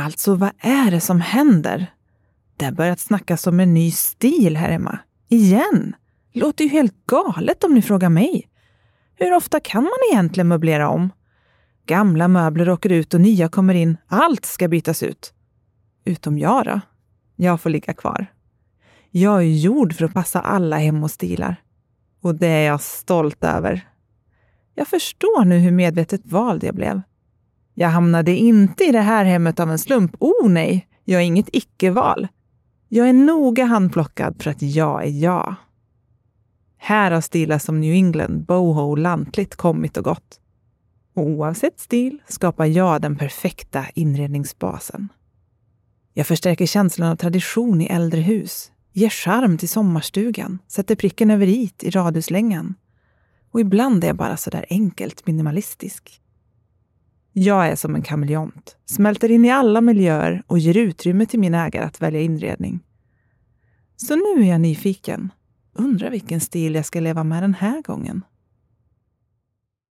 Alltså, vad är det som händer? Det har börjat snackas om en ny stil här hemma. Igen! Låter ju helt galet om ni frågar mig. Hur ofta kan man egentligen möblera om? Gamla möbler åker ut och nya kommer in. Allt ska bytas ut. Utom jag då. Jag får ligga kvar. Jag är gjord för att passa alla hem och stilar. Och det är jag stolt över. Jag förstår nu hur medvetet vald jag blev. Jag hamnade inte i det här hemmet av en slump. Oh nej, jag är inget icke-val. Jag är noga handplockad för att jag är jag. Här har stilar som New England, boho och lantligt kommit och gått. Oavsett stil skapar jag den perfekta inredningsbasen. Jag förstärker känslan av tradition i äldre hus, ger charm till sommarstugan, sätter pricken över it i radhuslängan. Och ibland är jag bara sådär enkelt minimalistisk. Jag är som en kameleont, smälter in i alla miljöer och ger utrymme till min ägare att välja inredning. Så nu är jag nyfiken. Undrar vilken stil jag ska leva med den här gången.